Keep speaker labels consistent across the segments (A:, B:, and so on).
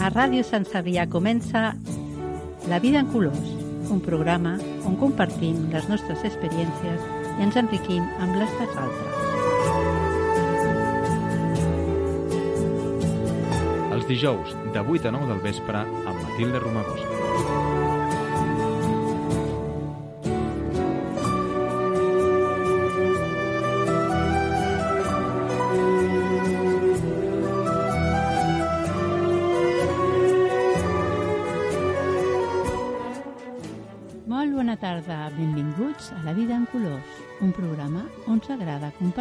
A: A Ràdio Sant Cebrià comença La vida en colors, un programa on compartim les nostres experiències i ens enriquim amb les dels altres.
B: Els dijous, de 8 a 9 del vespre, amb Matilde Romagosa.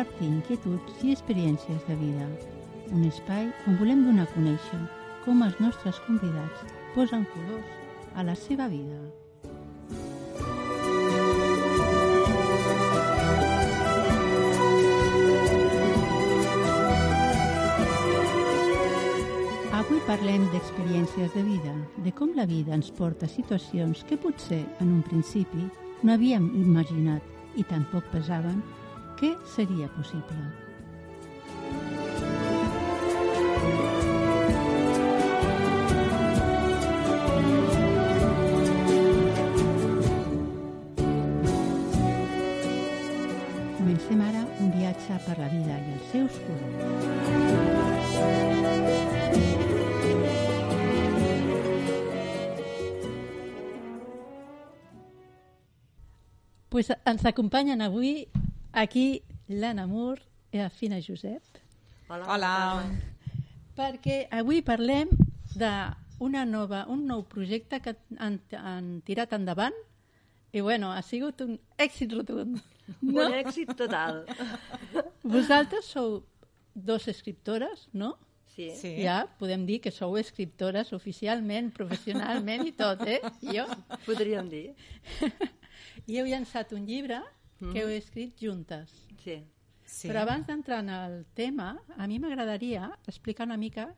A: Compartir inquietuds i experiències de vida. Un espai on volem donar a conèixer com els nostres convidats posen colors a la seva vida. Avui parlem d'experiències de vida, de com la vida ens porta a situacions que potser en un principi no havíem imaginat i tampoc pesaven que seria possible. Comencem ara un viatge per la vida i els seus colors. Pues ens acompanyen avui aquí l'Anna Mur i la Fina Josep,
C: Hola.
D: Hola.
A: perquè avui parlem d'una nova, un nou projecte que han, han tirat endavant i bueno, ha sigut un èxit rotund.
C: Un èxit total.
A: Vosaltres sou dos escriptores, no?
C: Sí.
D: Sí.
A: Ja podem dir que sou escriptores oficialment, professionalment i tot, eh? Jo.
C: Podríem dir.
A: I heu llançat un llibre que heu escrit juntes.
C: Sí.
D: sí.
A: Però abans d'entrar en el tema, a mi m'agradaria explicar una mica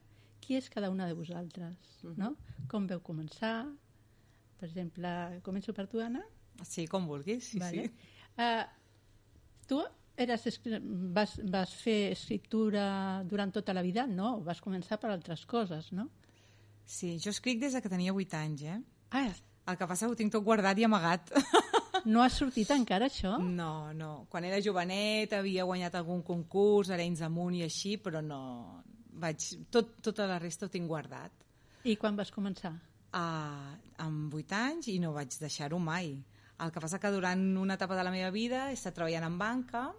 A: qui és cada una de vosaltres, no? Com veu començar? Per exemple, començo per tu, Anna?
D: Sí, com vulguis. Sí,
A: vale.
D: sí.
A: Uh, tu eres, vas, vas fer escriptura durant tota la vida? No, vas començar per altres coses, no?
D: sí, jo escric des de que tenia 8 anys, eh?
A: Ah,
D: El que passa que ho tinc tot guardat i amagat.
A: no ha sortit encara això?
D: No, no. Quan era jovenet havia guanyat algun concurs, Arenys amunt i així, però no... Vaig... Tot, tota la resta ho tinc guardat.
A: I quan vas començar?
D: Uh, amb 8 anys i no vaig deixar-ho mai. El que passa que durant una etapa de la meva vida he estat treballant en banca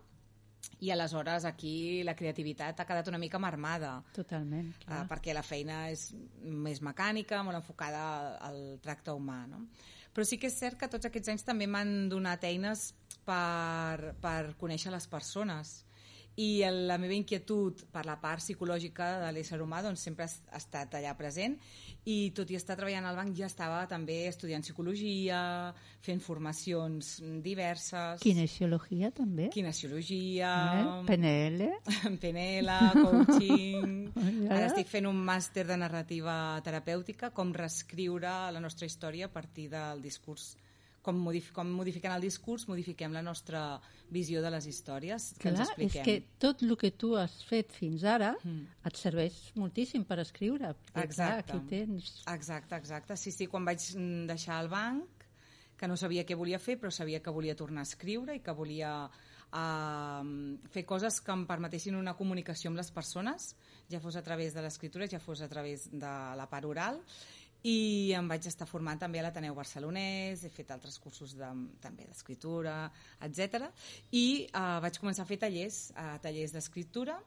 D: i aleshores aquí la creativitat ha quedat una mica marmada.
A: Totalment,
D: uh,
A: clar.
D: perquè la feina és més mecànica, molt enfocada al tracte humà. No? Però sí que és cert que tots aquests anys també m'han donat eines per, per conèixer les persones i el- la meva inquietud per la part psicològica de l'ésser humà doncs, sempre ha estat allà present i tot i estar treballant al banc ja estava també estudiant psicologia, fent formacions diverses,
A: Kinesiologia, també?
D: kinesiologia,
A: Eh? PNL?
D: PNL, coaching...
A: Ja.
D: Ara estic fent un màster de narrativa terapèutica, com reescriure la nostra història a partir del discurs. Com, modif com modificant el discurs, modifiquem la nostra visió de les històries que ens
A: Clar, és
D: expliquem.
A: que tot el que tu has fet fins ara
D: Mm.
A: et serveix moltíssim per escriure. Clar,
D: Exacte.
A: aquí tens...
D: Exacte, exacte. Sí, sí, quan vaig deixar el banc, que no sabia què volia fer, però sabia que volia tornar a escriure i que volia uh, fer coses que em permetessin una comunicació amb les persones, ja fos a través de l'escriptura, ja fos a través de la part oral, i em vaig estar formant també a l'Ateneu Barcelonès, he fet altres cursos de, també d'escriptura, etc. I uh, vaig començar a fer tallers, uh, tallers d'escriptura,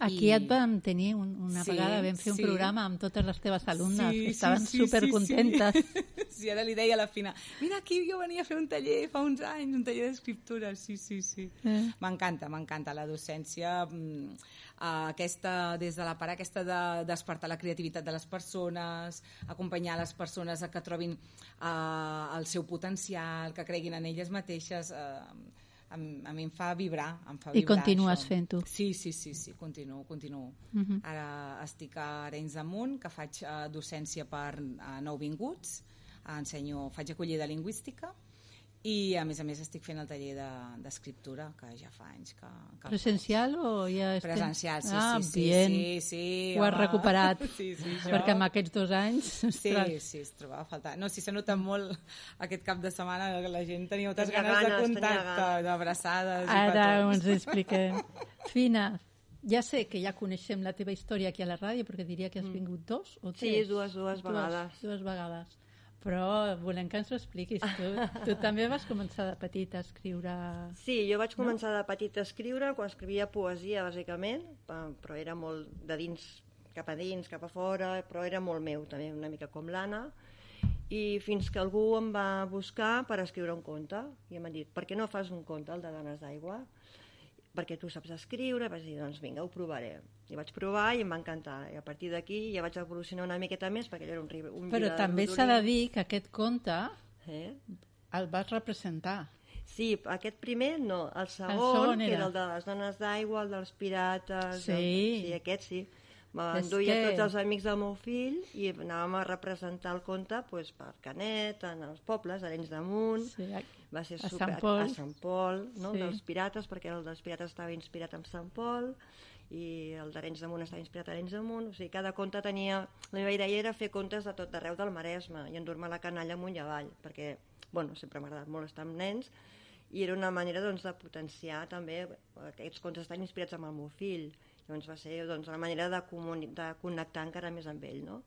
A: Aquí
D: I-
A: et vam tenir un, una
D: Sí,
A: vegada, vam fer un
D: sí.
A: programa amb totes les teves alumnes,
D: Sí,
A: que
D: sí,
A: estaven
D: sí,
A: supercontentes.
D: Sí, sí. sí, ara li deia a la Fina, mira aquí jo venia a fer un taller fa uns anys, un taller d'escriptura, sí, sí, sí.
A: Eh.
D: M'encanta, m'encanta la docència, mm, eh, aquesta, des de la part aquesta de despertar la creativitat de les persones, acompanyar les persones a que trobin eh, el seu potencial, que creguin en elles mateixes, eh, a, a mi em fa vibrar, em fa
A: I
D: vibrar
A: continues
D: això.
A: fent-ho.
D: Sí, sí, sí, sí, continuo, continuo.
A: Mhm.
D: Ara estic a Arenys de Munt, que faig eh, docència per eh, nouvinguts, ensenyo, faig acollida lingüística I, a més a més, estic fent el taller de- d'escriptura, que ja fa anys que... que
A: Presencial o ja... estem-
D: Presencial, sí,
A: ah,
D: sí, sí,
A: bien.
D: sí, sí.
A: Ho has
D: home.
A: recuperat.
D: Sí, sí, això...
A: Perquè amb aquests dos anys...
D: Sí,
A: ostres,
D: sí, es trobava a faltar. No, sí, s'ha notat molt aquest cap de setmana que la gent tenia moltes
C: Tenia
D: ganes, de
C: ganes, tenia
D: contacte, d'abraçades i
A: Ara
D: petons.
A: ens expliquem. Fina, ja sé que ja coneixem la teva història aquí a la ràdio, perquè diria que has vingut dos o
C: Mm. Sí,
A: tres.
C: dues- dues vegades.
A: Dues vegades. Però volem que ens ho expliquis tu. tu també vas començar de petita a escriure...
C: Sí, jo vaig començar de petit a escriure quan escrivia poesia, bàsicament, però era molt de dins cap a dins, cap a fora, però era molt meu, també una mica com l'Anna, i fins que algú em va buscar per escriure un conte, i em van dir, per què no fas un conte, el de Dones d'Aigua? Perquè tu saps escriure, vaig dir, doncs vinga, ho provaré. I vaig provar i em va encantar. I a partir d'aquí ja vaig evolucionar una miqueta més, perquè era un, un
A: Però també s'ha de dir que aquest conte
C: Eh?
A: el vas representar.
C: Sí, aquest primer no, el segon,
A: segon
C: que
A: era.
C: era el de les dones d'aigua, el dels pirates...
A: Sí.
C: El, sí, aquest sí. M'enduia
A: que-
C: tots els amics del meu fill i anàvem a representar el conte pues, per Canet, en els pobles, a Arenys de Munt.
A: Sí,
C: Va ser
A: a
C: super...
A: Sant Pol.
C: A Sant Pol, no?
A: Sí.
C: dels pirates, perquè el dels pirates estava inspirat en Sant Pol i el d'Arenys de Munt estava inspirat a Arenys de Munt. O sigui, cada conte tenia... La meva idea era fer contes de tot d'arreu del Maresme i endur-me la canalla amunt i avall, perquè, bueno, sempre m'ha agradat molt estar amb nens i era una manera doncs, de potenciar també aquests contes estan inspirats amb el meu fill llavors va ser doncs, una manera de, de connectar encara més amb ell no?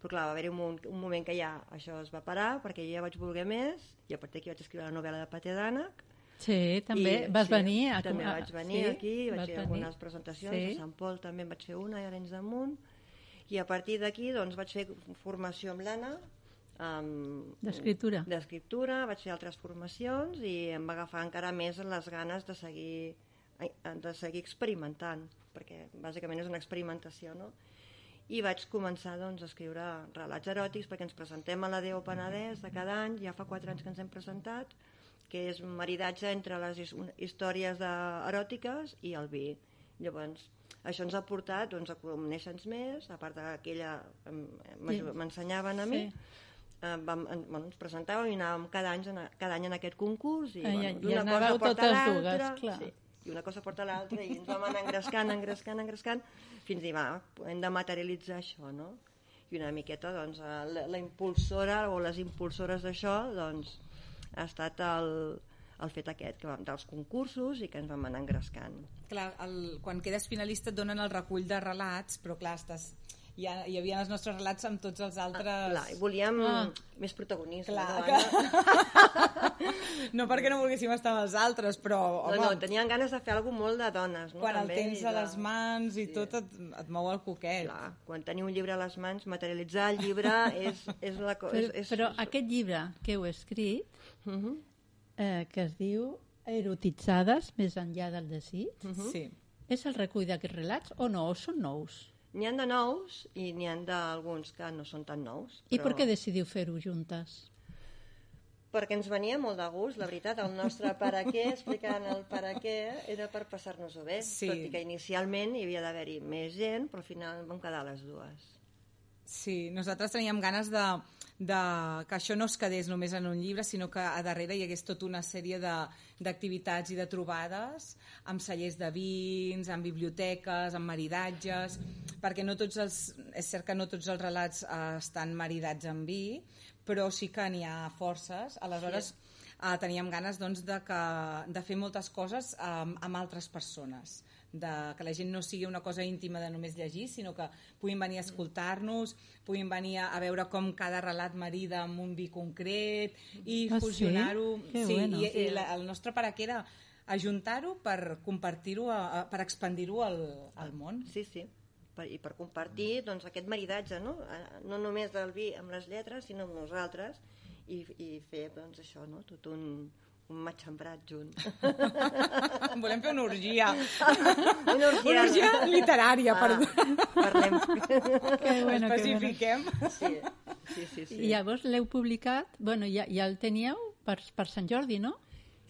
C: però clar, va haver-hi un, moment- un moment que ja això es va parar perquè jo ja vaig voler més i a partir d'aquí vaig escriure la novel·la de Paté d'Ànec
A: Sí, també
C: I,
A: vas
C: sí,
A: venir a...
C: també vaig venir
A: sí,
C: aquí vaig fer
A: venir.
C: algunes presentacions
A: Sí.
C: a Sant Pol també en vaig fer una i a Arenys de Munt i a partir d'aquí doncs, vaig fer formació amb l'Anna amb-
A: D'escriptura.
C: d'escriptura, vaig fer altres formacions i em va agafar encara més les ganes de seguir, de seguir experimentant, perquè bàsicament és una experimentació, no? I vaig començar doncs, a escriure relats eròtics perquè ens presentem a la Déu Penedès de cada any, ja fa quatre anys que ens hem presentat, que és maridatge entre les històries de, eròtiques i el vi. Llavors, això ens ha portat doncs, a conèixer-nos més, a part d'aquella m'ensenyaven a mi,
A: Sí.
C: eh, vam, en, bueno, ens presentàvem i anàvem cada any, en, cada any en aquest concurs i,
A: Ah,
C: bueno, d'una cosa porta
A: totes
C: l'altra sí, i una cosa porta l'altra i ens vam anar engrescant, engrescant, engrescant fins a dir, va, hem de materialitzar això, no? I una miqueta, doncs, la, la impulsora o les impulsores d'això, doncs, ha estat el, el fet aquest, que vam dels concursos i que ens vam anar engrescant.
D: Clar, el, quan quedes finalista et donen el recull de relats, però clar, estàs, hi, ha, hi havia els nostres relats amb tots els altres...
C: Ah, Clar, i volíem
A: Ah.
C: més protagonisme.
D: Clar,
C: no?
D: clar. no perquè no volguéssim estar amb els altres, però,
C: No,
D: home,
C: no, tenien ganes de fer alguna molt de dones. No?
D: quan el
C: També,
D: tens
C: i
D: a
C: de-
D: les mans i
C: Sí.
D: tot et, et mou el coquet.
C: Clar, quan teniu un llibre a les mans, materialitzar el llibre és, és la cosa...
A: Però,
C: és, és,
A: però aquest llibre que heu escrit,
C: Uh -huh.
A: eh, que es diu Erotitzades més enllà del desig,
D: Sí.
A: és el recull d'aquests relats o no? O són nous?
C: N'hi han de nous i n'hi han d'alguns que no són tan nous.
A: I per què decidiu fer-ho juntes?
C: Perquè ens venia molt de gust, la veritat, el nostre per a què, explicant el per a què, era per passar-nos-ho bé.
D: Sí.
C: Tot i que inicialment hi havia d'haver-hi més gent, però al final vam quedar les dues.
D: Sí, nosaltres teníem ganes de, de que això no es quedés només en un llibre, sinó que a darrere hi hagués tota una sèrie de- d'activitats i de trobades amb cellers de vins, amb biblioteques, amb maridatges, perquè no tots els, és cert que no tots els relats eh, estan maridats amb vi, però sí que n'hi ha forces. Aleshores, eh, teníem ganes doncs, de, que, de fer moltes coses eh, amb altres persones de que la gent no sigui una cosa íntima de només llegir, sinó que puguin venir a escoltar-nos, puguin venir a, veure com cada relat marida amb un vi concret i
A: Ah, sí?
D: fusionar-ho.
A: Que
D: sí,
A: bueno.
D: i, i la, el nostre què era ajuntar-ho per compartir-ho, per expandir-ho al, al món.
C: Sí, sí. Per, I per compartir doncs, aquest maridatge, no? Eh, no només del vi amb les lletres, sinó amb nosaltres, i, i fer doncs, això, no? tot un matxembrat junt.
D: Volem fer una orgia.
C: Una orgia,
D: Una orgia literària,
C: Ah,
D: perdó.
C: Parlem.
A: Que bueno, que bueno.
D: Especifiquem.
C: Sí, sí, sí. sí.
A: I llavors l'heu publicat, bueno, ja, ja el teníeu per, per Sant Jordi, no?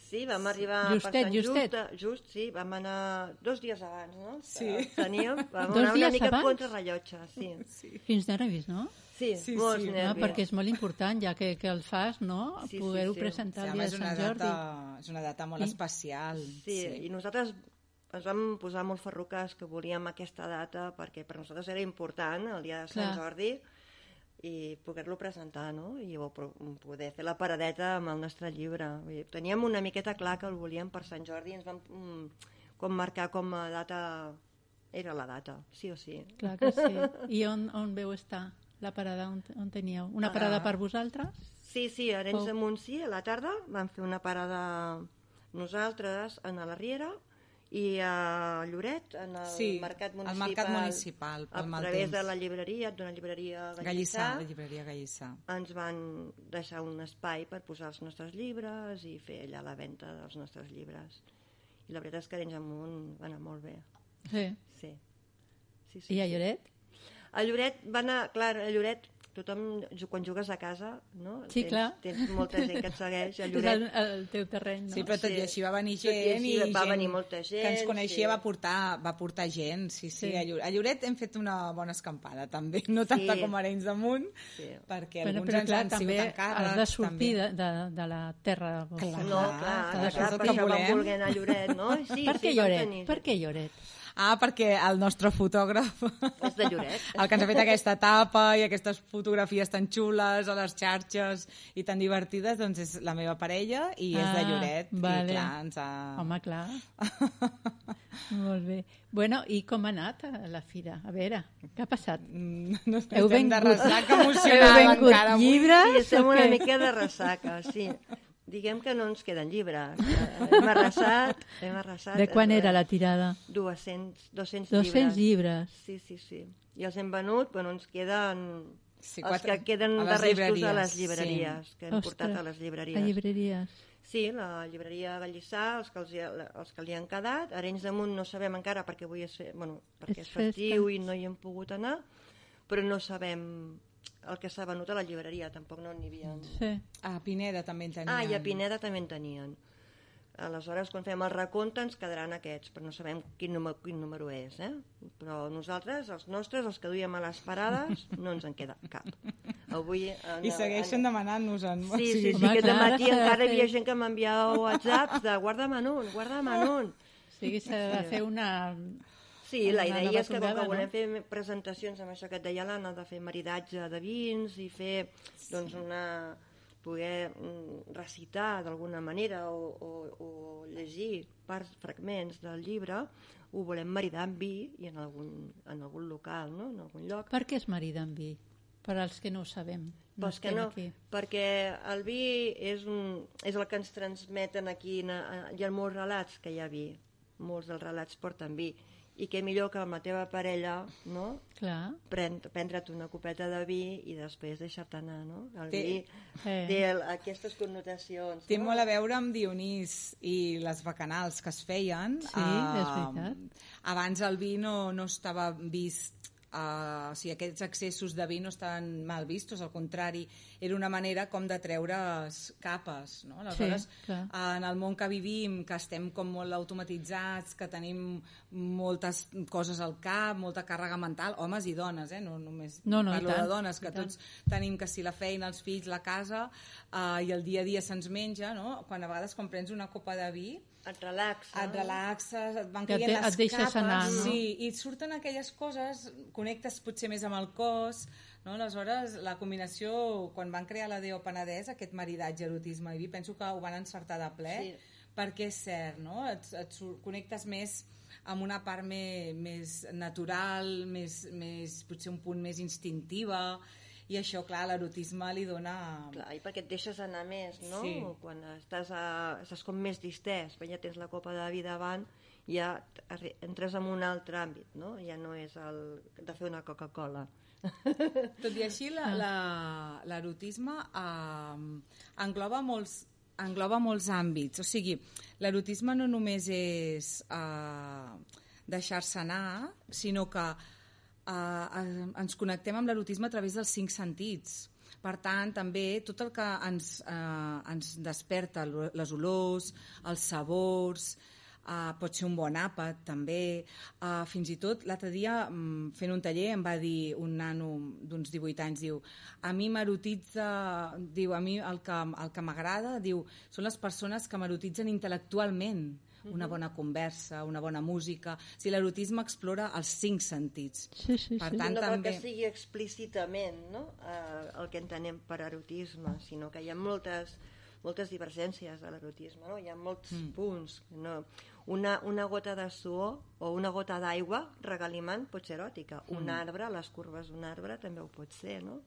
C: Sí, vam arribar
A: Justet,
C: per Sant
A: justet.
C: Just, just, sí, vam anar dos dies abans, no?
D: Sí.
C: Teníem, vam
A: Dos
C: anar una
A: dies
C: mica
A: abans?
C: contra rellotge, sí.
D: Sí.
A: Fins d'ara he vist, no?
C: Sí,
D: Sí,
C: molts
D: sí.
A: No,
C: nervis.
A: perquè és molt important, ja que, que el fas, no?
C: Sí, sí,
A: Poder-ho
C: sí.
A: presentar
D: Sí,
A: el
D: home,
A: dia de
D: una,
A: Sant Jordi.
D: data, és una data molt
A: I-
D: especial.
C: Sí, i nosaltres ens vam posar molt ferruques que volíem aquesta data perquè per nosaltres era important el dia de Sant
A: Clar.
C: Jordi i poder-lo presentar, no? I poder fer la paradeta amb el nostre llibre. Vull dir, teníem una miqueta clar que el volíem per Sant Jordi i ens vam mm, com marcar com a data... Era la data, sí o sí.
A: Clar que sí. I on, on veu estar la parada? On, on teníeu? Una parada
C: Ah.
A: per vosaltres?
C: Sí, sí, a Arenys
A: Oh.
C: de Munt sí, a la tarda vam fer una parada nosaltres en la Riera i a Lloret, en el
D: Sí,
C: Mercat
D: al
C: Municipal.
D: Mercat Municipal, pel
C: a través
D: temps.
C: de la llibreria, d'una llibreria
D: Gallissà,
C: Gallissà,
D: la llibreria Gallissà.
C: ens van deixar un espai per posar els nostres llibres i fer allà la venda dels nostres llibres. I la veritat és que Arenys de Munt va anar molt bé.
A: Sí.
C: Sí. sí, sí
A: I a
C: sí.
A: Lloret?
C: A Lloret va anar, clar, a Lloret tothom, quan jugues a casa, no?
A: Sí,
C: tens,
A: clar.
C: tens molta gent que et segueix. A
A: És
C: Lloret
A: el, el teu terreny, no?
D: Sí, però tot
C: Sí.
D: i així va venir
C: Tot i
D: gent
C: així
D: i
C: va
D: gent
C: venir molta
D: que ens
C: gent,
D: coneixia
C: sí.
D: va portar, va portar gent, sí, sí.
A: Sí.
D: A, Lloret, a Lloret hem fet una bona escampada, també, no tanta
C: Sí.
D: com a Arenys de Munt,
C: Sí.
D: perquè
A: Bueno,
D: alguns
A: però
D: ens
A: clar,
D: han
A: també
D: sigut encàrrecs.
A: has de sortir
D: també.
A: de, de, de la terra.
D: Clar.
C: No, clar,
D: clar,
C: clar,
D: això és el
C: per
D: que
C: això vam
D: volem.
C: voler anar a Lloret, no? Sí,
A: per què
C: sí, vam
A: Lloret?
C: tenir-
A: Per què Lloret?
D: Ah, perquè el nostre fotògraf,
C: És de Lloret.
D: el que ens ha fet aquesta etapa i aquestes fotografies tan xules a les xarxes i tan divertides, doncs és la meva parella i és de
A: Ah,
D: Lloret.
A: vale.
D: I clar, ens ha...
A: Home, clar. Molt bé. Bueno, i com ha anat a la fira? A veure, què ha passat?
D: Mm, No
A: Heu
D: estem de
A: vengut-
D: ressaca
A: vengut
D: encara avui.
A: llibres?
C: Sí, estem una mica de ressaca, sí. Diguem que no ens queden llibres. Eh, Hem arrasat, hem arrasat.
A: De quan
C: eh,
A: era la tirada?
C: 200, 200,
A: 200
C: llibres.
A: llibres.
C: Sí, sí, sí. I els hem venut, bueno, ens queden
D: Sí,
C: els
D: quatre-
C: que queden de restos a les llibreries, que hem portat a les llibreries.
A: A llibreries.
C: Sí, la llibreria Gallissà, els que, els, els que li han quedat. Arenys de Munt no sabem encara perquè avui és, bueno, perquè
A: És
C: és festiu
A: festa.
C: i no hi hem pogut anar, però no sabem el que s'ha venut a la llibreria, tampoc no n'hi havia.
A: Sí.
D: A Pineda també en tenien.
C: Ah, i a Pineda també en tenien. Aleshores, quan fem el recompte, ens quedaran aquests, però no sabem quin número, quin número és, eh? Però nosaltres, els nostres, els que duíem a les parades, no ens en queda cap. Avui... En,
D: I segueixen demanant-nos-en.
C: Sí, sí, sí,
A: Home,
C: aquest
A: clar,
C: matí encara hi havia gent que m'enviava whatsapps de guarda'm en un, guarda'm en un.
A: O sigui, s'ha de fer una...
C: Sí, la idea és que com que volem
A: no?
C: fer presentacions amb això que et deia l'Anna, de fer maridatge de vins i fer doncs una poder mm, recitar d'alguna manera o, o, o llegir parts, fragments del llibre, ho volem maridar amb vi i en algun, en algun local, no? en algun lloc.
A: Per què es marida amb vi? Per als que no ho sabem. No
C: Pues que no,
A: aquí.
C: perquè el vi és, un, és el que ens transmeten aquí, na- hi ha molts relats que hi ha vi, molts dels relats porten vi, i què millor que amb la teva parella, no?,
A: Clar.
C: pren, prendre't una copeta de vi i després deixar-te anar, no? El
D: Té-
C: vi
A: Eh.
C: té el, aquestes connotacions.
D: Té
C: no?
D: molt a veure amb Dionís i les bacanals que es feien.
A: Sí, és veritat.
D: Abans el vi no, no estava vist Uh, o sigui, aquests excessos de vi no estaven mal vistos, al contrari, era una manera com de treure's capes, no? Aleshores,
A: clar.
D: uh, en el món que vivim, que estem com molt automatitzats, que tenim moltes coses al cap, molta càrrega mental, homes i dones, eh? no només
A: No, no,
D: parlo
A: tant,
D: de dones, que tots tenim que si la feina, els fills, la casa, uh, i el dia a dia se'ns menja, no? quan a vegades quan prens una copa de vi,
C: Et relaxa.
D: et relaxes, et van caient les
A: et deixes
D: capes,
A: anar, no?
D: sí, i et surten aquelles coses, connectes potser més amb el cos, no? aleshores la combinació, quan van crear la Déu Penedès, aquest maridatge, erotisme i vi, penso que ho van encertar de ple,
C: Sí.
D: perquè és cert, no? et, et connectes més amb una part més, més natural, més, més, potser un punt més instintiva, i això, clar, l'erotisme li dona...
C: Clar, i perquè et deixes anar més, no?
D: Sí.
C: Quan estàs, a, estàs com més distès, perquè ja tens la copa de vi davant, ja entres en un altre àmbit, no? Ja no és el de fer una Coca-Cola.
D: Tot i així, la- la- l'erotisme eh, engloba molts engloba molts àmbits. O sigui, l'erotisme no només és eh, deixar-se anar, sinó que eh, eh, ens connectem amb l'erotisme a través dels cinc sentits. Per tant, també tot el que ens, eh, ens desperta, les olors, els sabors, Uh, pot ser un bon àpat, també. Uh, fins i tot, l'altre dia, um, fent un taller, em va dir un nano d'uns 18 anys, diu, a mi m'erotitza, diu, a mi el que, el que m'agrada, diu, són les persones que m'erotitzen intel·lectualment una bona conversa, una bona música... O sigui, l'erotisme explora els cinc sentits.
A: Sí, sí,
D: per
A: sí.
D: tant,
C: no
D: també...
C: que sigui explícitament no? eh, el que entenem per erotisme, sinó que hi ha moltes, moltes divergències de l'erotisme, no? hi ha molts mm. punts. No? Una, una gota de suor o una gota d'aigua regalimant pot ser eròtica. Mm. Un arbre, les curves d'un arbre també ho pot ser, no?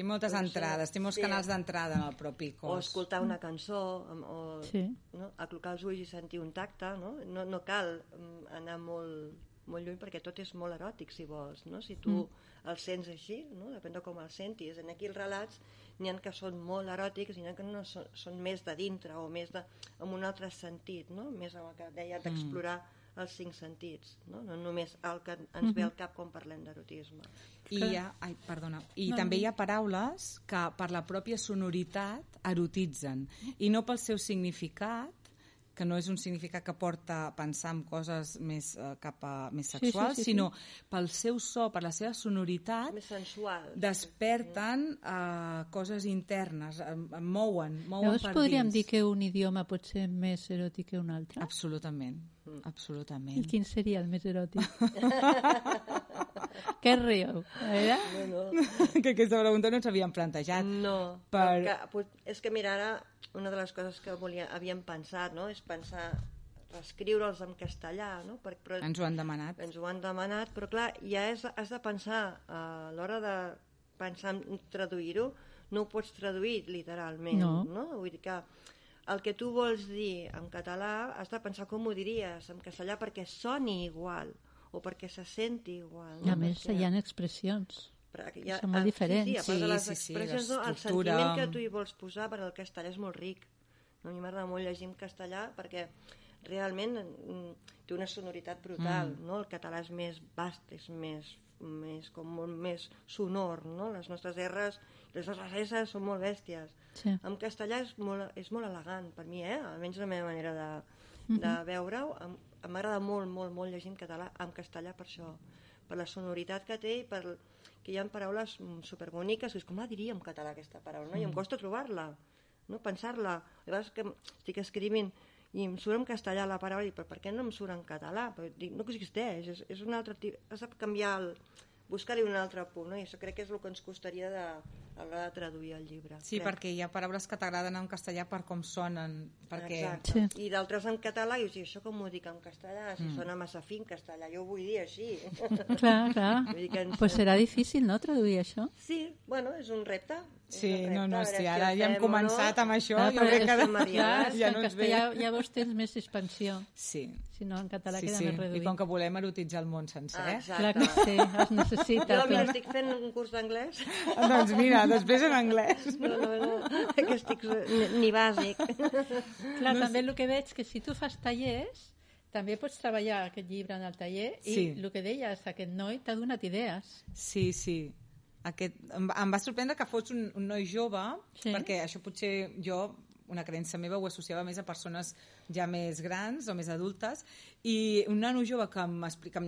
D: Té moltes
C: Pot ser,
D: entrades, té molts
C: sí.
D: canals d'entrada en el propi
C: o
D: cos.
C: escoltar una cançó o
A: Sí.
C: no? aclocar els ulls i sentir un tacte no, no, no cal mm, anar molt, molt lluny perquè tot és molt eròtic si vols no? si tu el sents així no? depèn de com el sentis en aquí els relats n'hi ha que són molt eròtics i n'hi ha que no són, són més de dintre o més de, amb un altre sentit no? més amb el que deia d'explorar els cinc sentits no? no només el que ens ve al cap quan parlem d'erotisme
D: I, hi ha, ai, perdona, i
A: No,
D: també
A: no.
D: hi ha paraules que per la pròpia sonoritat erotitzen i no pel seu significat que no és un significat que porta a pensar en coses més, eh, cap a, més
A: Sí, sí,
D: sexuals,
A: sí, sí.
D: sinó pel seu so, per la seva sonoritat,
C: més sensual
D: desperten eh, coses internes, em, em mouen, mouen
A: Llavors
D: per
A: podríem
D: dins.
A: dir que un idioma pot ser més eròtic que un altre?
D: Absolutament,
A: I
D: absolutament.
A: quin seria el més eròtic? Què rieu? Eh?
C: no, no.
D: que aquesta pregunta no ens havíem plantejat.
C: No,
D: Per-
C: perquè, pues, és que mira, ara una de les coses que volia, havíem pensat no? és pensar reescriure'ls en castellà, no? Per, però
D: Ens ho han demanat.
C: ens ho han demanat, però clar, ja és, has de pensar a l'hora de pensar en traduir-ho, no ho pots traduir literalment,
A: No.
C: no? Vull dir que el que tu vols dir en català has de pensar com ho diries en castellà perquè soni igual o perquè se senti igual.
A: I a més,
C: Perquè-
A: hi ha expressions.
C: perquè
A: Són molt diferents.
C: Sí, sí, a part
D: Sí,
C: de les
D: sí, sí,
C: expressions, no, el sentiment que tu hi vols posar, perquè el castellà és molt ric. No? A mi m'agrada molt llegir en castellà perquè realment mm, té una sonoritat brutal. Mm. No? El català és més vast, és més, més, com molt més sonor. No? Les nostres R's i les nostres S són molt bèsties.
A: Sí.
C: En castellà és molt, és molt elegant, per mi, eh? almenys la meva manera de, de veure-ho. M'agrada molt, molt, molt llegir en català, en castellà per això, per la sonoritat que té i per que hi ha paraules mm, superboniques, que és com la diria en català aquesta paraula, no? i em costa trobar-la, no? pensar-la. A vegades que estic escrivint i em surt en castellà la paraula i però per què no em surt en català? Però dic, no existeix, és, és un altre tipus, has de canviar el, buscar-hi un altre punt, no? i això crec que és el que ens costaria de, a l'hora de traduir el llibre.
D: Sí,
C: crec.
D: perquè hi ha paraules que t'agraden en castellà per com sonen, perquè...
C: Exacte.
A: Sí.
C: I d'altres en català, i dius, "I això com ho dic en castellà? Si sona massa fi en castellà, jo ho vull dir així.
A: Clar, clar.
C: Vull dir que ens-
A: Pues serà difícil, no?, traduir això.
C: sí, bueno, és un repte.
D: Sí,
C: repte,
D: no, no, sí,
C: si
D: ara ja hem començat
C: no.
D: amb això,
A: Clar,
D: jo
A: però
D: crec
A: és
D: que... ja
A: que
D: no
A: en
D: ens ve.
A: castellà llavors tens més expansió.
D: Sí,
A: Si no, en català
D: sí,
A: queda
D: sí.
A: més
D: I
A: reduït.
D: com que volem erotitzar el món sencer,
C: Ah,
D: eh?
A: Clar
C: exacte.
A: que sí, es necessita.
C: Jo, mira,
A: clar.
C: estic fent un curs d'anglès.
D: doncs mira, després en anglès.
C: No, no, no, que estic ni, bàsic.
A: Clar, també el que veig que si tu fas tallers, també pots treballar aquest llibre en el taller i
D: Sí.
A: el que deies, aquest noi t'ha donat idees.
D: Sí, sí. Aquest, em, va- em va sorprendre que fos un, un noi jove,
A: Sí.
D: perquè això potser jo, una creença meva, ho associava més a persones ja més grans o més adultes, i un nano jove que m'explica...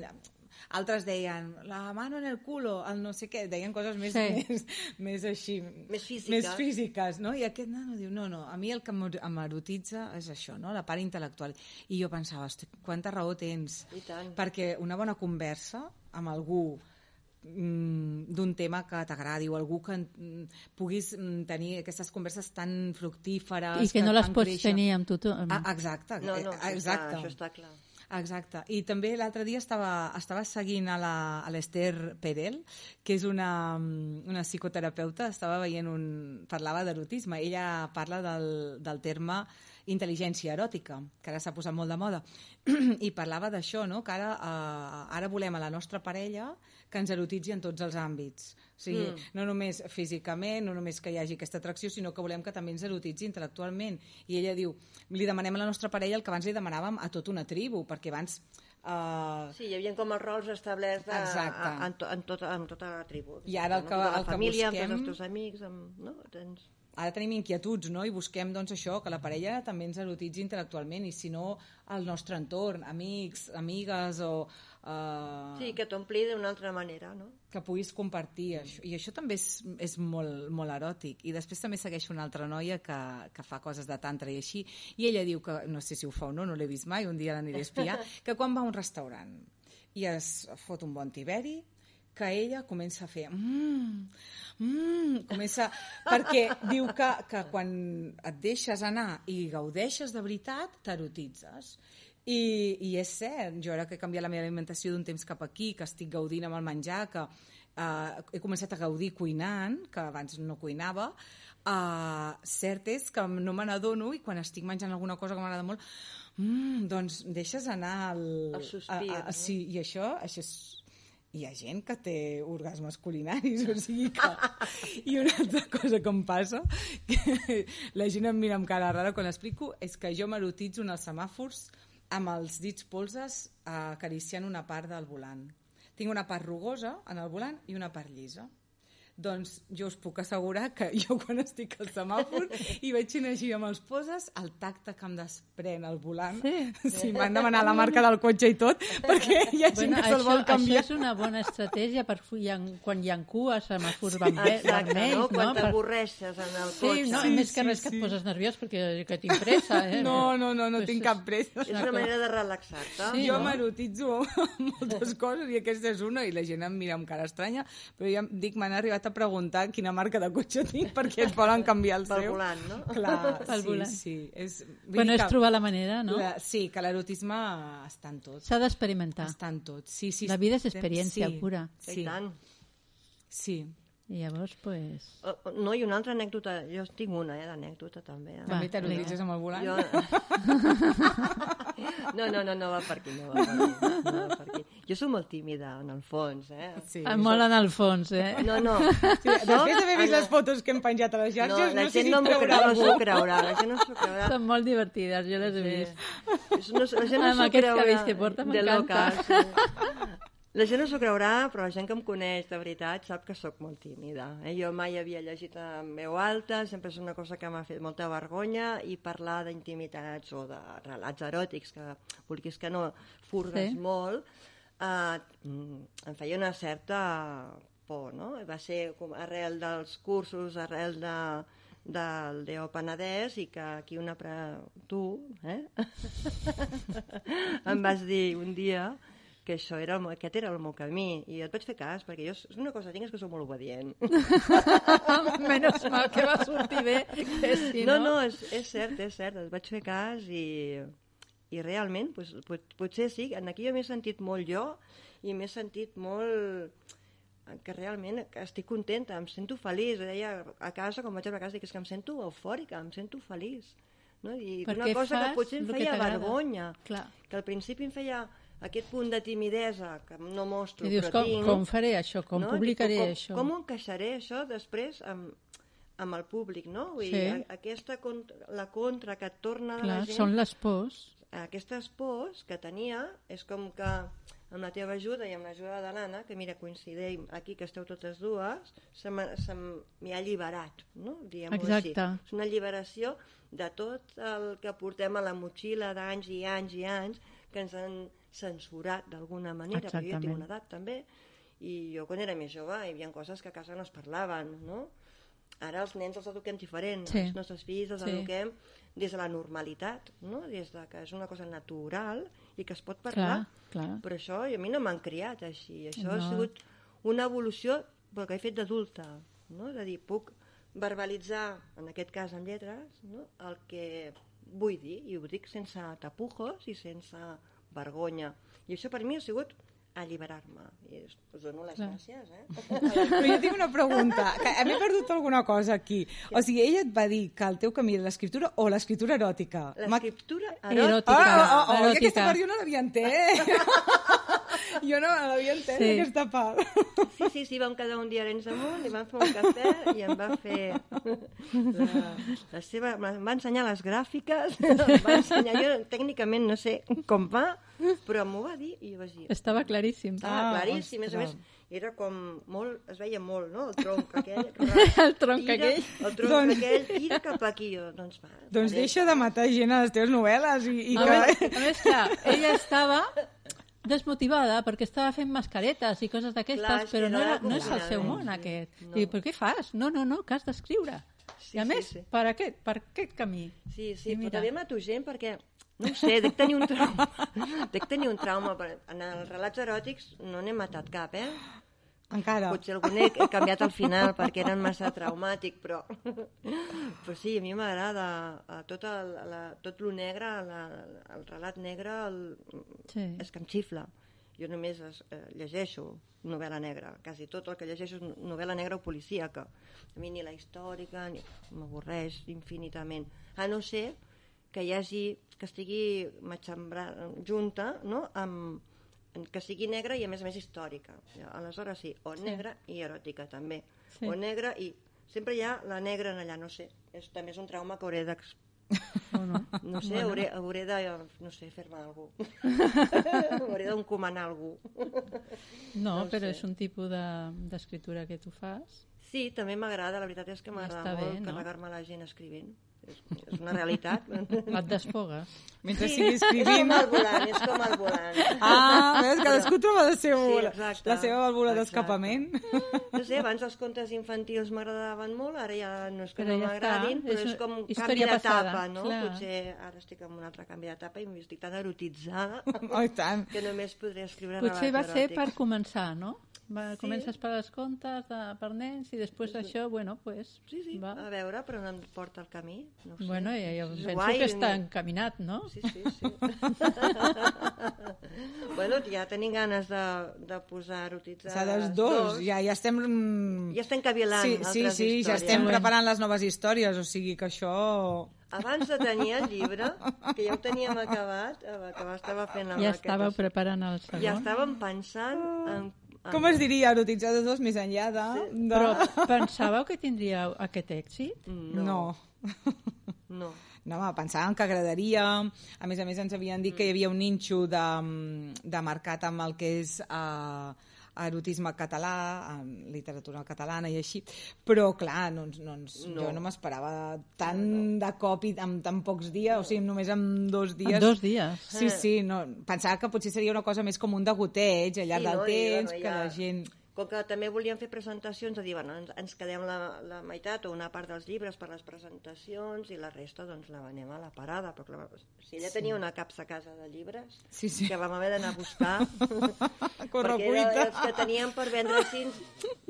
D: Altres deien, la mano en el culo, el no sé què, deien coses més,
A: Sí.
D: més, més així...
C: Més físiques.
D: Més físiques, no? I aquest nano diu, no, no, a mi el que m'er- em erotitza és això, no? la part intel·lectual. I jo pensava, quanta raó tens.
C: I tant.
D: Perquè una bona conversa amb algú d'un tema que t'agradi o algú que mm, puguis mm, tenir aquestes converses tan fructíferes
A: I que no les pots
D: créixer.
A: tenir amb tothom.
D: Ah, exacte,
C: No, no,
D: eh,
C: això,
D: exacte.
C: Està, això està clar.
D: Exacte. I també l'altre dia estava, estava seguint a la- a l'Esther Perel, que és una, mm, una psicoterapeuta, estava veient un... parlava d'erotisme. Ella parla del, del terme intel·ligència eròtica, que ara s'ha posat molt de moda. I parlava d'això, no? que ara, eh, ara volem a la nostra parella que ens erotitzi en tots els àmbits. O sigui, mm. no només físicament, no només que hi hagi aquesta atracció, sinó que volem que també ens erotitzi intel·lectualment. I ella diu, li demanem a la nostra parella el que abans li demanàvem a tota una tribu, perquè abans... Uh,
C: Sí, hi havia com els rols establerts de,
D: Exacte.
C: a, en, to, en, tota, en tota la tribu.
D: I ara el que-
C: Tota la
D: el que
C: família,
D: busquem-
C: amb els teus amics, amb, no? Tens...
D: ara tenim inquietuds, no? I busquem, doncs, això, que la parella també ens erotitzi intel·lectualment, i si no, el nostre entorn, amics, amigues o... Uh,
C: Sí, que t'ompli d'una altra manera, no?
D: que puguis compartir això. I això també és, és molt, molt eròtic. I després també segueix una altra noia que, que fa coses de tantra i així, i ella diu que, no sé si ho fa o no, no l'he vist mai, un dia l'aniré a espiar, que quan va a un restaurant i es fot un bon tiberi, que ella comença a fer mmm, mmm, comença, perquè diu que, que quan et deixes anar i gaudeixes de veritat, t'erotitzes. I, I és cert, jo ara que he canviat la meva alimentació d'un temps cap aquí, que estic gaudint amb el menjar, que uh, he començat a gaudir cuinant, que abans no cuinava, uh, cert és que no me n'adono i quan estic menjant alguna cosa que m'agrada molt, mm, doncs deixes anar el...
C: El sospir,
D: a, a,
C: no?
D: Sí, i això, això és hi ha gent que té orgasmes culinaris, o sigui que... I una altra cosa que em passa, que la gent em mira amb cara rara quan explico, és que jo m'erotitzo en els semàfors amb els dits polses acariciant una part del volant. Tinc una part rugosa en el volant i una part llisa. Doncs jo us puc assegurar que jo quan estic al semàfor i veig així amb els poses, el tacte que em desprèn el volant,
A: Sí.
D: sí m'han demanat la marca del cotxe i tot, perquè hi ha gent
A: Bueno,
D: que se'l
A: això,
D: vol
A: això
D: canviar.
A: és una bona estratègia per fu- hi ha, quan hi ha cues, semàfors vermells,
C: Exacte,
A: vermells,
C: no? Quan
A: no?
C: T'avorreixes en el
A: Sí,
C: cotxe.
A: no,
D: Sí,
A: més que
D: sí,
A: res que
D: sí.
A: et poses nerviós perquè que tinc pressa, eh?
D: No, no, no, no
A: Pues
D: tinc
A: és-
D: cap pressa.
C: És una manera de relaxar-te.
A: Sí,
D: jo
A: no?
D: m'erotitzo moltes coses i aquesta és una i la gent em mira amb cara estranya, però ja em dic, m'han arribat a preguntar quina marca de cotxe tinc perquè et volen canviar el
C: Pel
D: seu.
C: volant, no?
D: Clar,
A: Pel
D: sí,
A: volant.
D: sí. És,
A: Bueno, és trobar la manera, no?
D: La, sí, que l'erotisme està en tot.
A: S'ha d'experimentar.
D: Està en tot. Sí, sí,
A: La vida és experiència
D: sí,
A: pura.
C: I
D: Sí,
C: tant.
D: sí.
A: I llavors, pues...
C: No, i una altra anècdota, jo tinc una eh, d'anècdota també. eh?
A: Va,
D: També t'erotitzes amb el volant?
C: Jo... No, no, no, no va per aquí, no va per aquí, no va per aquí. Jo soc molt tímida, en el fons, eh?
D: Sí.
A: Ah, Molt en el fons, eh?
C: No, no.
D: Sí, després d'haver vist les fotos que hem penjat a les
C: No,
D: xarxes,
C: la
D: no, sé
C: gent
D: si
C: no m'ho
D: traurà
C: creu, no
D: algú.
C: s'ho creurà, la gent no s'ho creurà.
A: Són molt divertides, jo les he
C: Sí.
A: vist.
C: És- No, la gent no
A: Amb
C: s'ho
A: aquests
C: creurà.
A: cabells que porta,
C: de
A: m'encanta.
C: loca, sí. La gent no s'ho creurà, però la gent que em coneix de veritat sap que sóc molt tímida. Eh? Jo mai havia llegit en veu alta, sempre és una cosa que m'ha fet molta vergonya i parlar d'intimitats o de relats eròtics, que vulguis que no furgues
A: Sí.
C: molt, eh, mm, em feia una certa por, no? Va ser com arrel dels cursos, arrel de, del Deo Penedès i que aquí una... Pre... tu, eh? em vas dir un dia que això era el, meu- aquest era el meu camí i et vaig fer cas, perquè jo és una cosa que tinc és que sóc molt obedient.
A: Menos mal que va sortir bé, que si
C: no,
A: no...
C: no, és, és cert, és cert, et vaig fer cas i, i realment, pues, pot, potser sí, en aquí jo m'he sentit molt jo i m'he sentit molt que realment que estic contenta, em sento feliç. Deia a casa, quan vaig a casa, dic, és que em sento eufòrica, em sento feliç. No? I
A: Perquè
C: una cosa que potser em
A: que
C: feia
A: t'agrada.
C: vergonya,
A: Clar.
C: que al principi em feia aquest punt de timidesa que no mostro,
A: I dius,
C: però
A: com,
C: tinc.
A: com faré això? Com
C: no?
A: publicaré
C: com,
A: això?
C: Com ho encaixaré això després amb, amb el públic, no? Vull
A: Sí.
C: dir, aquesta contra, la contra que et torna
A: Clar,
C: la gent,
A: són les pors.
C: aquestes pors que tenia, és com que amb la teva ajuda i amb l'ajuda de l'Anna, que mira, coincidim aquí que esteu totes dues, se m'hi ha alliberat, no? Diguem-ho així. És una alliberació de tot el que portem a la motxilla d'anys i anys i anys que ens han censurat d'alguna manera, perquè jo
A: Exactament.
C: tinc una edat també, i jo quan era més jove hi havia coses que a casa no es parlaven, no? Ara els nens els eduquem diferent,
A: Sí.
C: els nostres fills els
A: Sí.
C: eduquem des de la normalitat, no? des de que és una cosa natural i que es pot parlar,
A: Clar, clar.
C: però això a mi no m'han criat així, això
A: No.
C: ha sigut una evolució però que he fet d'adulta, no? de dir, puc verbalitzar, en aquest cas en lletres, no? el que vull dir, i ho dic sense tapujos i sense vergonya. I això per mi ha sigut alliberar-me. I us dono les
A: Clar.
C: gràcies, eh?
D: Però jo tinc una pregunta, que m'he perdut alguna cosa aquí. O sigui, ella et va dir que el teu camí era l'escriptura o l'escriptura eròtica?
C: L'escriptura
A: Eròtica.
C: eròtica.
D: Ah, oh, oh, oh,
A: Eròtica.
D: aquesta jo no l'havia entès. Jo no l'havia entès,
A: Sí.
D: aquesta part.
C: Sí, sí, sí, vam quedar un dia a Arenys de Munt i vam fer un cafè i em va fer la, la seva... Em va ensenyar les gràfiques, em va ensenyar... Jo tècnicament no sé com va, però m'ho va dir i jo vaig dir...
A: Estava claríssim.
C: Estava
D: Ah,
C: claríssim, a més a més,
D: ostres.
C: era com molt... Es veia molt, no?, el tronc aquell.
A: El tronc
C: tira,
A: aquell.
C: El tronc
D: Doncs-
C: aquell, tira cap aquí. Jo, doncs va.
D: Doncs
C: faré.
D: deixa de matar gent a les teves novel·les i, i
A: A
D: que...
A: més, a més, clar, ella estava desmotivada perquè estava fent mascaretes i coses d'aquestes, però no,
C: era
A: no és el seu món,
C: sí.
A: aquest.
C: No.
A: I però què fas? No, no, no, que has d'escriure.
C: Sí,
A: I a
C: sí,
A: més,
C: sí.
A: per, aquest, per aquest camí.
C: Sí, sí,
A: I
C: però també mato gent perquè, no ho sé, dec tenir un trauma. dec tenir un trauma. per- En els relats eròtics no n'he matat cap, eh?
D: Encara.
C: Potser algun he he canviat al final perquè eren massa traumàtic, però... però sí, a mi m'agrada tot, el, la, tot lo negre, la, el relat negre, el,
A: Sí.
C: és que em xifla. Jo només es, eh, llegeixo novel·la negra, quasi tot el que llegeixo és novel·la negra o policíaca. A mi ni la històrica ni... m'avorreix infinitament. A no ser que hi hagi, que estigui matxembrada, junta, no?, amb, que sigui negra i a més a més històrica. Aleshores sí, o negra i eròtica també.
A: Sí.
C: O negra i... Sempre hi ha la negra en allà, no sé. És, també és un trauma que hauré d'ex
A: no?
C: no sé, hauré, hauré de, no sé, fer-me algú. hauré d'encomanar algú.
A: No,
C: No
A: però
C: sé.
A: és un tipus de- d'escriptura que tu fas.
C: Sí, també m'agrada, la veritat és que m'agrada molt
A: no?
C: carregar-me la gent escrivint. És, és una realitat.
A: Et desfogues.
D: Mentre
C: Sí,
D: sigui
C: és
D: escrivint...
C: com el volant, és com el volant.
D: Ah, cadascú troba la seva,
C: Sí,
D: sí,
C: exacte,
D: la seva vàlvula d'escapament.
C: No sé, abans els contes infantils m'agradaven molt, ara ja no és que
A: Però
C: no
A: ja
C: m'agradin, però
A: és
C: és com un
A: història
C: canvi d'etapa, no?
A: clar.
C: Potser ara estic en un altre canvi d'etapa i estic tan erotitzada
D: Oh, tant.
C: que només podré escriure
A: Potser va ser per començar, no? Va,
C: Sí.
A: Comences per les contes de, per nens i després d'això, bueno, pues,
C: Sí, sí,
A: va.
C: a veure per on em porta el camí. No sé.
A: Bueno, ja, ja penso
C: guai,
A: que està encaminat, no?
C: Sí, sí, sí. bueno, ja tenim ganes de, de posar erotitzades.
D: S'ha dels dos, ja, ja estem... mm,
C: Ja estem cavilant
D: Sí, sí,
C: altres
D: sí, ja
C: històries.
D: estem
A: Bueno.
D: preparant les noves històries, o sigui que això...
C: Abans de tenir el llibre, que ja ho teníem acabat, eh, que estava fent la
A: Ja
C: maqueta,
A: estàveu preparant el segon.
C: Ja estàvem pensant en... en
D: Com es diria, erotitzades dos més enllà de... de...
A: Però pensàveu que tindríeu aquest èxit?
C: No,
D: No.
C: no.
D: No, home, pensàvem que agradaria. A més a més, ens havien dit que hi havia un ninxo de, de mercat amb el que és uh, erotisme català, en literatura catalana i així. Però, clar, no, ens- no, ens-
C: No.
D: jo no m'esperava tant de cop i en tan pocs dies, o sigui, només en dos dies.
A: En dos dies.
D: Sí, sí, no, pensava que potser seria una cosa més com un degoteig al llarg
C: Sí,
D: del
C: no? I,
D: temps, que la gent...
C: Com que també volíem fer presentacions, de dir, bueno, ens, ens quedem la, la meitat o una part dels llibres per les presentacions i la resta doncs la venem a la parada. Però clar, si ella tenia una capsa a casa de llibres
D: Sí, sí.
C: que vam haver d'anar a buscar perquè era els que teníem per vendre així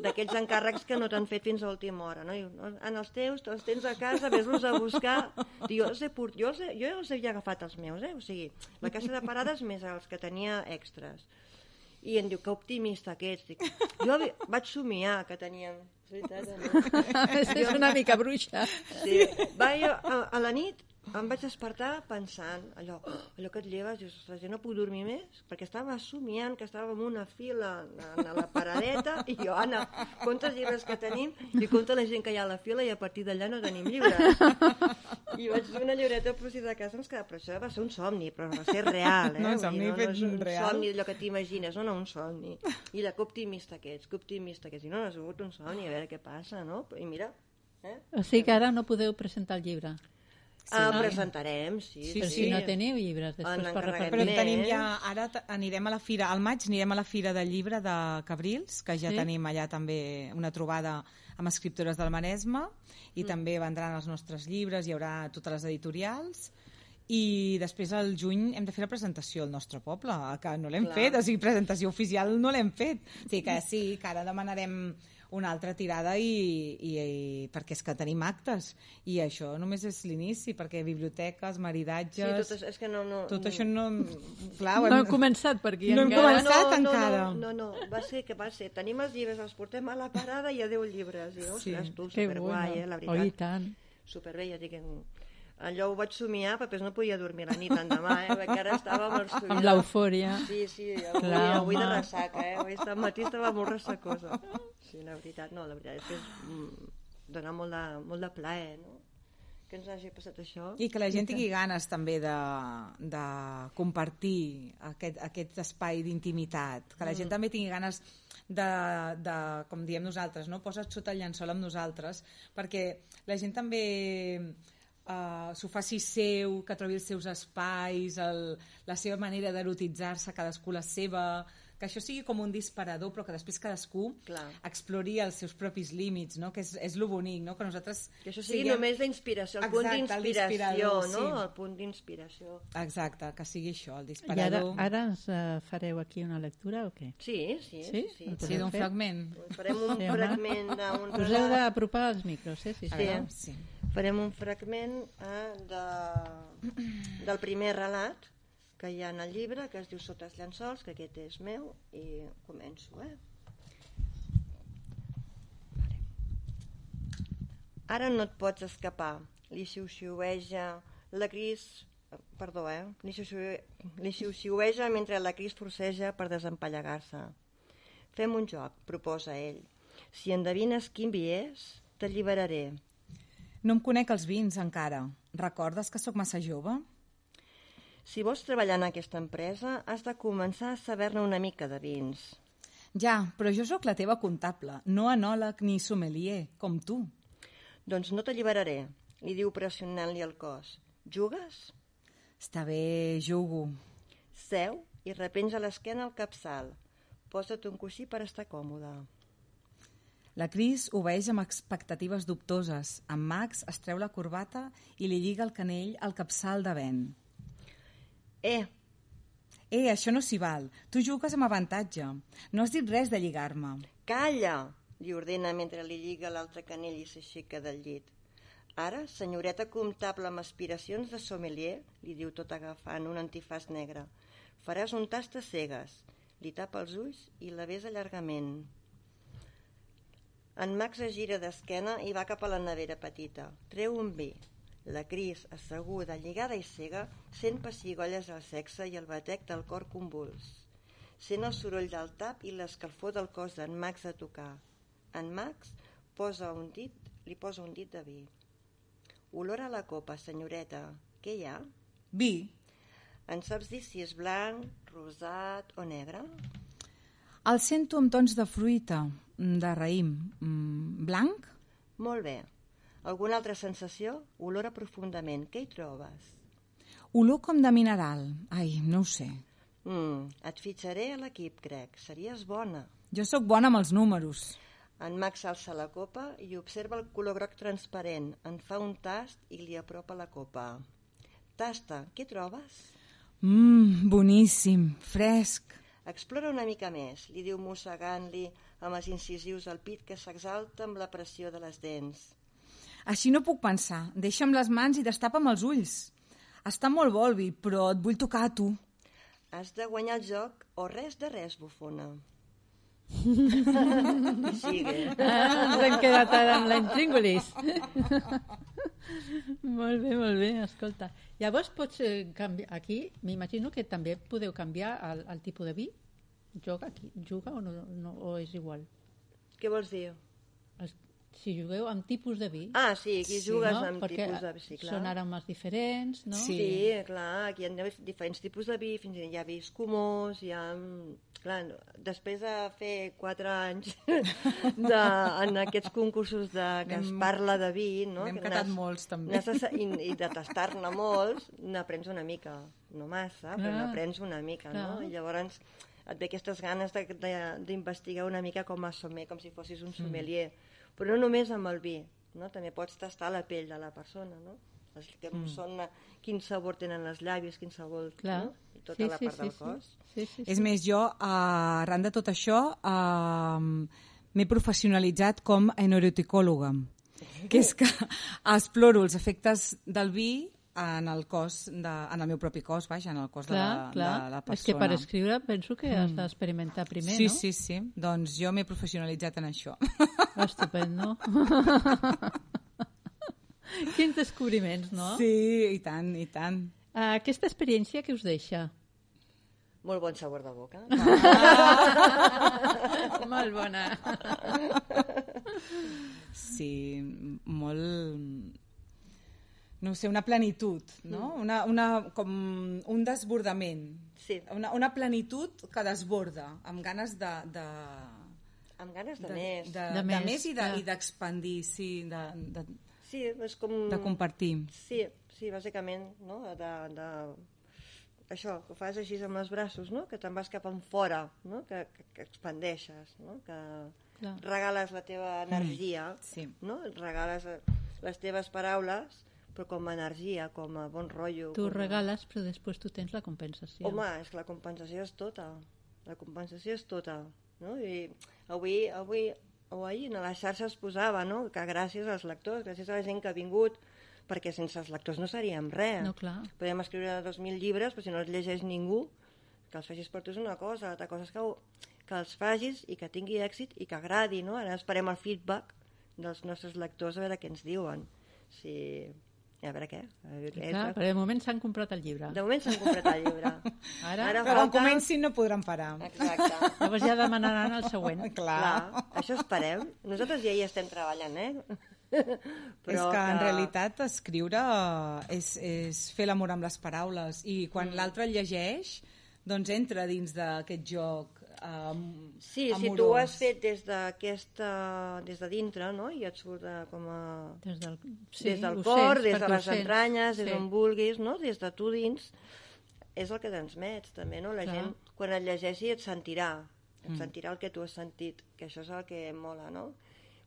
C: d'aquells encàrrecs que no t'han fet fins a última hora. No? I, "No, en els teus, els tens a casa, ves-los a buscar. Dic, jo, els he, port- jo, els he, jo els havia agafat els meus, eh? o sigui, la caixa de parades més els que tenia extras. I em diu, que optimista que ets. Dic, jo vaig somiar que teníem... És veritat, no?
A: és una mica bruixa.
C: Sí. Va, jo, a, a la nit em vaig despertar pensant allò, allò que et lleves, dius, ostres, jo no puc dormir més, perquè estava somiant que estava en una fila en, en la paradeta i jo, Anna, compta els llibres que tenim i compta la gent que hi ha a la fila i a partir d'allà no tenim llibres. I vaig fer una llibreta per si de casa ens quedava, però això va ser un somni, però va ser real, eh?
D: No,
C: dir,
D: somni
C: no,
D: fet
C: no és un
D: real.
C: somni allò que t'imagines, no, no, un somni. I la que optimista que ets, que optimista que ets. I no, no ha sigut un somni, a veure què passa, no? I mira, eh?
A: O sigui que ara no podeu presentar el llibre.
C: Sí. Ah, presentarem, sí.
D: Sí,
A: Però
D: sí.
A: si no teniu llibres després
C: En
A: per
D: Però
A: repartir.
C: més.
D: tenim ja, ara anirem a la fira, al maig anirem a la fira del llibre de Cabrils, que ja
A: Sí?
D: tenim allà també una trobada amb escriptores del Maresme, i també vendran els nostres llibres, hi haurà totes les editorials, i després al juny hem de fer la presentació al nostre poble, que no l'hem fet, o sigui, presentació oficial no l'hem fet. O sigui que sí, que ara demanarem una altra tirada i, i, i perquè és que tenim actes i això només és l'inici perquè biblioteques,
C: Sí,
D: maridatges
C: tot, això- és que no... no
D: tot això no... Clar,
A: No
D: hem-
A: hem començat per aquí
D: No hem
A: encara.
D: començat.
C: no, no,
D: encara.
C: No, no, no, va ser que va ser, tenim els llibres, els portem a la parada i a 10 llibres. I, ostres,
D: Sí,
C: tu,
A: Que
C: superguai, eh, la
A: Oh, i
C: veritat.
A: tant.
C: Superbé, ja dic, allò ho vaig somiar, però no podia dormir la nit l'endemà, eh? perquè ara estava amb el
A: Amb l'eufòria.
C: Sí, sí, avui,
A: Clar,
C: avui de ressaca, eh? Avui matí estava molt ressacosa. Sí, la veritat, no, la veritat és que és, mm, dona molt de, molt de plaer, no? Que ens hagi passat això.
D: I que la gent tingui ganes també de, de compartir aquest, aquest espai d'intimitat, que la gent també tingui ganes de, de, com diem nosaltres, no? posa't sota el llençol amb nosaltres, perquè la gent també uh, s'ho faci seu, que trobi els seus espais, el, la seva manera d'erotitzar-se, cadascú la seva, que això sigui com un disparador, però que després cadascú
C: Clar.
D: explori els seus propis límits, no? que és, és lo bonic, no? que nosaltres...
C: Que això sigui
D: siguem-
C: només la inspiració, el punt
D: Exacte, el
C: d'inspiració,
D: disparador,
C: no?
D: sí.
C: El punt d'inspiració.
D: Exacte, que sigui això, el
A: I ara,
D: disparador.
A: ara ens uh, fareu aquí una lectura o què?
C: Sí, sí,
A: Sí?
C: sí. sí.
D: D'un fragment.
C: Farem un
A: Sí,
C: fragment d'un
A: Us heu d'apropar als micros, eh? Sí, sí.
D: veure, sí.
C: Farem un fragment eh, de, del primer relat que hi ha en el llibre, que es diu Sota els llençols, que aquest és meu, i començo, eh? Vale. Ara no et pots escapar, li xiu-xiueja la Cris... Perdó, eh? Li xiu-xiu- li xiu-xiueja mentre la Cris forceja per desempallegar-se. Fem un joc, proposa ell. Si endevines quin vi és, t'alliberaré.
D: No em conec els vins encara. Recordes que sóc massa jove?
C: Si vols treballar en aquesta empresa, has de començar a saber-ne una mica de vins.
D: Ja, però jo sóc la teva comptable, no anòleg ni sommelier, com tu.
C: Doncs no t'alliberaré, li diu pressionant-li el cos. Jugues?
D: Està bé, jugo.
C: Seu i repenja l'esquena al capçal. Posa't un coixí per estar còmode.
D: La Cris obeeix amb expectatives dubtoses. En Max es treu la corbata i li lliga el canell al capçal de vent.
C: Eh,
D: Eh, això no s'hi val. Tu jugues amb avantatge. No has dit res de lligar-me.
C: calla! li ordena mentre li lliga l'altre canell i s'aixeca del llit. Ara, senyoreta comptable amb aspiracions de sommelier, li diu tot agafant un antifàs negre, faràs un tast a cegues. Li tapa els ulls i la besa llargament. En Max es gira d'esquena i va cap a la nevera petita. Treu un vi. La Cris, asseguda, lligada i cega, sent pessigolles al sexe i el batec del cor convuls. Sent el soroll del tap i l'escalfor del cos d'en Max a tocar. En Max posa un dit, li posa un dit de vi. Olor a la copa, senyoreta. Què hi ha?
D: Vi.
C: En saps dir si és blanc, rosat o negre?
D: El sento amb tons de fruita, de raïm. Mm, Blanc?
C: Molt bé. Alguna altra sensació? Olora profundament. Què hi trobes?
D: Olor com de mineral. Ai, no ho sé.
C: Mm, et fitxaré a l'equip, crec. Series bona.
D: Jo sóc bona amb els números.
C: En Max alça la copa i observa el color groc transparent. En fa un tast i li apropa la copa. Tasta, què trobes?
D: Mmm, boníssim, fresc.
C: Explora una mica més, li diu mossegant-li amb els incisius al pit que s'exalta amb la pressió de les dents.
D: Així no puc pensar. Deixa'm les mans i destapa'm els ulls. Està molt bo el vi, però et vull tocar a tu.
C: Has de guanyar el joc o res de res, bufona. Sigue.
A: Ah, ens hem quedat ara amb la intríngulis. molt bé, molt bé, escolta. Llavors pots eh, canviar, aquí m'imagino que també podeu canviar el, el tipus de vi. Joga, aquí, juga o, no, no, o és igual?
C: Què vols dir?
A: Els, si jugueu amb tipus de vi,
C: Ah, sí, aquí
D: Sí,
C: jugues
A: no?
C: amb
A: perquè
C: tipus de vi, sí, clar.
A: són aromes diferents, no?
D: Sí.
C: Sí, clar, aquí hi ha diferents tipus de vi, fins i tot hi ha vis comós, hi ha... Clar, no, després de fer quatre anys de, en aquests concursos de, que es parla de vi, no?
D: n'hem
C: que
D: catat
C: n'has-
D: molts, també.
C: I, I de tastar-ne molts, n'aprens una mica. No massa, però n'aprens una mica, no?
A: Clar.
C: I llavors et ve aquestes ganes de- de- d'investigar una mica com a sommer, com si fossis un sommelier. Mm. Però no només amb el vi, no? també pots tastar la pell de la persona, no? Els que mm. són, quin sabor tenen els llavis, quin sabor,
A: Clar.
C: no? I tota la part del
A: sí.
C: cos.
A: Sí, sí,
D: És
A: sí.
D: més, jo, eh, arran de tot això, eh, m'he professionalitzat com a enoreticòloga, que és que exploro els efectes del vi en el cos, de, en el meu propi cos, vaja, en el cos
A: Clar,
D: de, la,
A: clar.
D: de la
A: És que per
D: persona.
A: escriure penso que has d'experimentar primer,
D: sí,
A: no?
D: sí, sí. Doncs jo m'he professionalitzat en això.
A: Estupendo. Quins descobriments, no?
D: Sí, i tant, i tant.
A: Uh, aquesta experiència que us deixa?
C: Molt bon sabor de boca.
A: Molt bona.
D: Sí, molt... No sé, una plenitud, no? Una, una, com un desbordament.
C: Sí.
D: Una, una plenitud que desborda, amb ganes de... de
C: Amb ganes de,
D: de,
C: més.
D: de,
A: De
D: de,
A: més,
D: més i de-
A: clar.
D: i d'expandir, de, sí, de, de,
C: Sí, és com...
D: de compartir.
C: Sí, sí, bàsicament, no? De, de... Això, que ho fas així amb els braços, no? Que te'n vas cap en fora, no? Que, que, que expandeixes, no? Que
A: Clar.
C: regales la teva energia,
D: sí.
C: no? Regales les teves paraules, però com a energia, com a bon rotllo.
A: Tu
C: a...
A: regales, però després tu tens la compensació.
C: Home, és que la compensació és tota. La compensació és tota. No? I avui, avui o ahir a les xarxes posava no? que gràcies als lectors, gràcies a la gent que ha vingut, perquè sense els lectors no seríem res.
A: No, clar.
C: Podem escriure 2.000 llibres, però si no els llegeix ningú, que els facis per tu és una cosa, l'altra cosa és que, ho- que els facis i que tingui èxit i que agradi, no? Ara esperem el feedback dels nostres lectors a veure què ens diuen. Si... A veure què? A veure què
A: Clar, però de moment s'han comprat el llibre.
C: de moment s'han comprat el llibre.
A: Ara,
C: Ara
D: Però quan
C: falta-
D: comencin no podran parar.
C: Exacte.
A: llavors ja demanaran el següent.
D: Clar.
C: Clar, això esperem. Nosaltres ja hi estem treballant, eh?
D: Però és que, en realitat escriure és, és fer l'amor amb les paraules i quan mm. l'altre el llegeix doncs entra dins d'aquest joc um,
C: Sí,
D: amorós.
C: si tu ho has fet des d'aquesta... des de dintre, no? I et surt de, com a...
A: Des del,
C: Sí, des del cor,
A: sents,
C: des de les entranyes, des
A: Sí.
C: d'on vulguis, no? Des de tu dins, és el que transmets, també, no? La
A: Clar.
C: gent, quan et llegeixi, et sentirà. Et sentirà el que tu has sentit, que això és el que mola, no?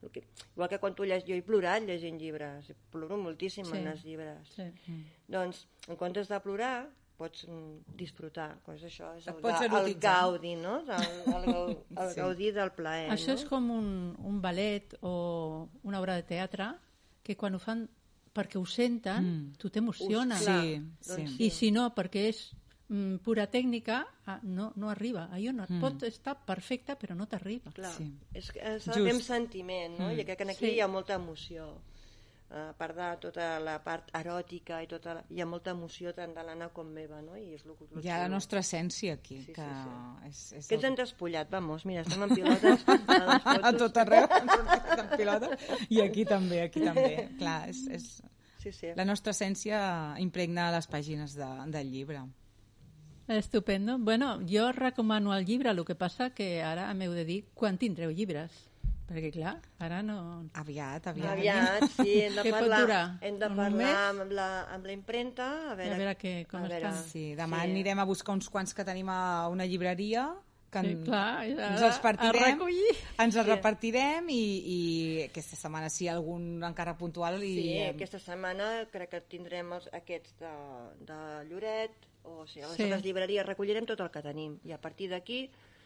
C: El que, igual que quan tu llegis... Jo he plorat llegint llibres, ploro moltíssim
A: Sí.
C: en els llibres.
A: Sí.
C: Doncs, en comptes de plorar, pots mm, disfrutar. Pues això és el,
D: pots
C: ga- el gaudi, no? El, el, el
D: Sí.
C: gaudir del plaer,
A: Això
C: no?
A: és com un, un ballet o una obra de teatre que quan ho fan perquè ho senten,
D: Mm.
A: tu t'emociona.
C: Us- clar,
D: Sí,
C: doncs
D: sí.
A: I si no, perquè és mm, pura tècnica, ah, no, no arriba. Allò no, mm. pot estar perfecte, però no t'arriba.
C: Clar,
D: Sí.
C: és fer amb
D: Just.
C: sentiment, no? Mm. I crec que aquí
A: Sí.
C: hi ha molta emoció. A part de tota la part eròtica i tota la... hi ha molta emoció tant de l'Anna com meva, no? I és lo, lo
D: Hi ha la nostra essència aquí,
C: Sí, sí,
D: que
C: sí.
D: és... és
C: Que ens han despullat, vamos, mira, estem en pilotes. a
D: a tot arreu, en pilota. I aquí també, aquí també. Clar, és, és...
C: Sí, sí.
D: La nostra essència impregna les pàgines de, del llibre.
A: Estupendo. Bueno, jo recomano el llibre, el que passa que ara m'heu de dir quan tindreu llibres. Perquè, clar, ara no...
D: Aviat, aviat.
C: Aviat, sí, hem de parlar, hem de parlar amb la, amb la impremta, a veure,
A: A veure què- com
C: a veure.
A: estan.
D: Sí, demà
C: Sí.
D: anirem a buscar uns quants que tenim a una llibreria que
A: Sí,
D: en-
A: clar,
D: ens els partirem, ens els repartirem i, i aquesta setmana si hi ha algun encara puntual i
C: Sí,
D: eh,
C: aquesta setmana crec que tindrem els, aquests de, de Lloret, o sigui, a les
A: Sí.
C: llibreries recollirem tot el que tenim. I a partir d'aquí,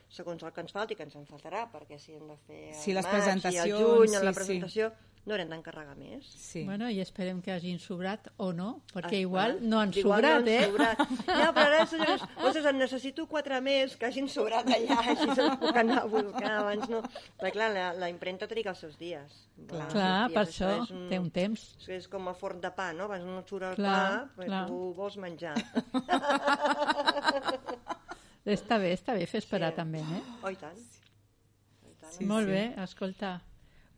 C: segons el que ens falti, que ens en faltarà, perquè si hem de fer el
D: Sí, les
C: maig i el juny, en la
D: sí,
C: presentació, no haurem d'encarregar més.
D: sí.
A: Bueno, i esperem que hagin sobrat o no, perquè
C: Ah,
A: igual no han
C: Igual
A: sobrat,
C: no han
A: eh?
C: Sobrat. Ja, però ara, senyors, ostres, en necessito quatre més que hagin sobrat allà, així se'ls puc anar a buscar abans, no? Perquè, clar, la, la impremta triga els seus dies.
D: Clar.
C: Els
A: Clar,
C: seus
A: per
C: dies,
A: això
C: és un-
A: té un temps.
C: És, com el forn de pa, no? Abans no et surt el
A: Clar,
C: pa, però
A: clar.
C: tu vols menjar.
A: Està bé, està bé fer esperar
C: Sí.
A: també, eh?
C: Oh, i tant. Oh, i tant.
D: Sí,
A: Molt
D: sí.
A: bé, escolta.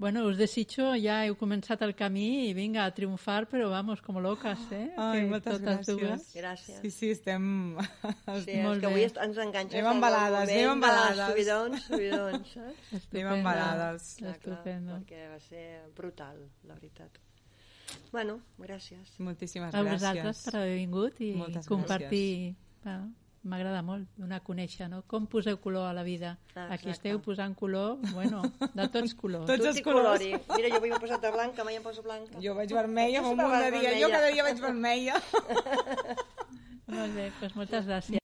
A: Bueno, us desitjo, ja heu començat el camí i vinga, a triomfar, però vamos, com locas, eh?
D: Ai,
A: Que
D: moltes gràcies.
A: dues.
C: Gràcies.
D: Sí, sí, estem...
C: Sí, és
A: Molt
C: que
A: bé.
C: avui ens enganxes
D: Anem embalades, anem embalades.
C: Subidons, subidons, saps?
A: Estupendo.
D: Anem embalades.
A: Estupendo.
C: perquè va ser brutal, la veritat. Bueno, gràcies.
D: Moltíssimes
A: A
D: gràcies.
A: vosaltres per haver vingut i
D: Moltes
A: compartir. Ah, M'agrada molt donar a conèixer, no? Com poseu color a la vida.
C: Ah,
A: Aquí
C: exacte.
A: esteu posant color, bueno, de tots colors.
D: Tots els colors.
C: colori. Mira, jo avui m'he posat de blanca, mai em poso blanca.
D: Jo vaig vermella, fa un munt de dia. Jo cada dia vaig vermella.
A: Molt bé, doncs moltes gràcies.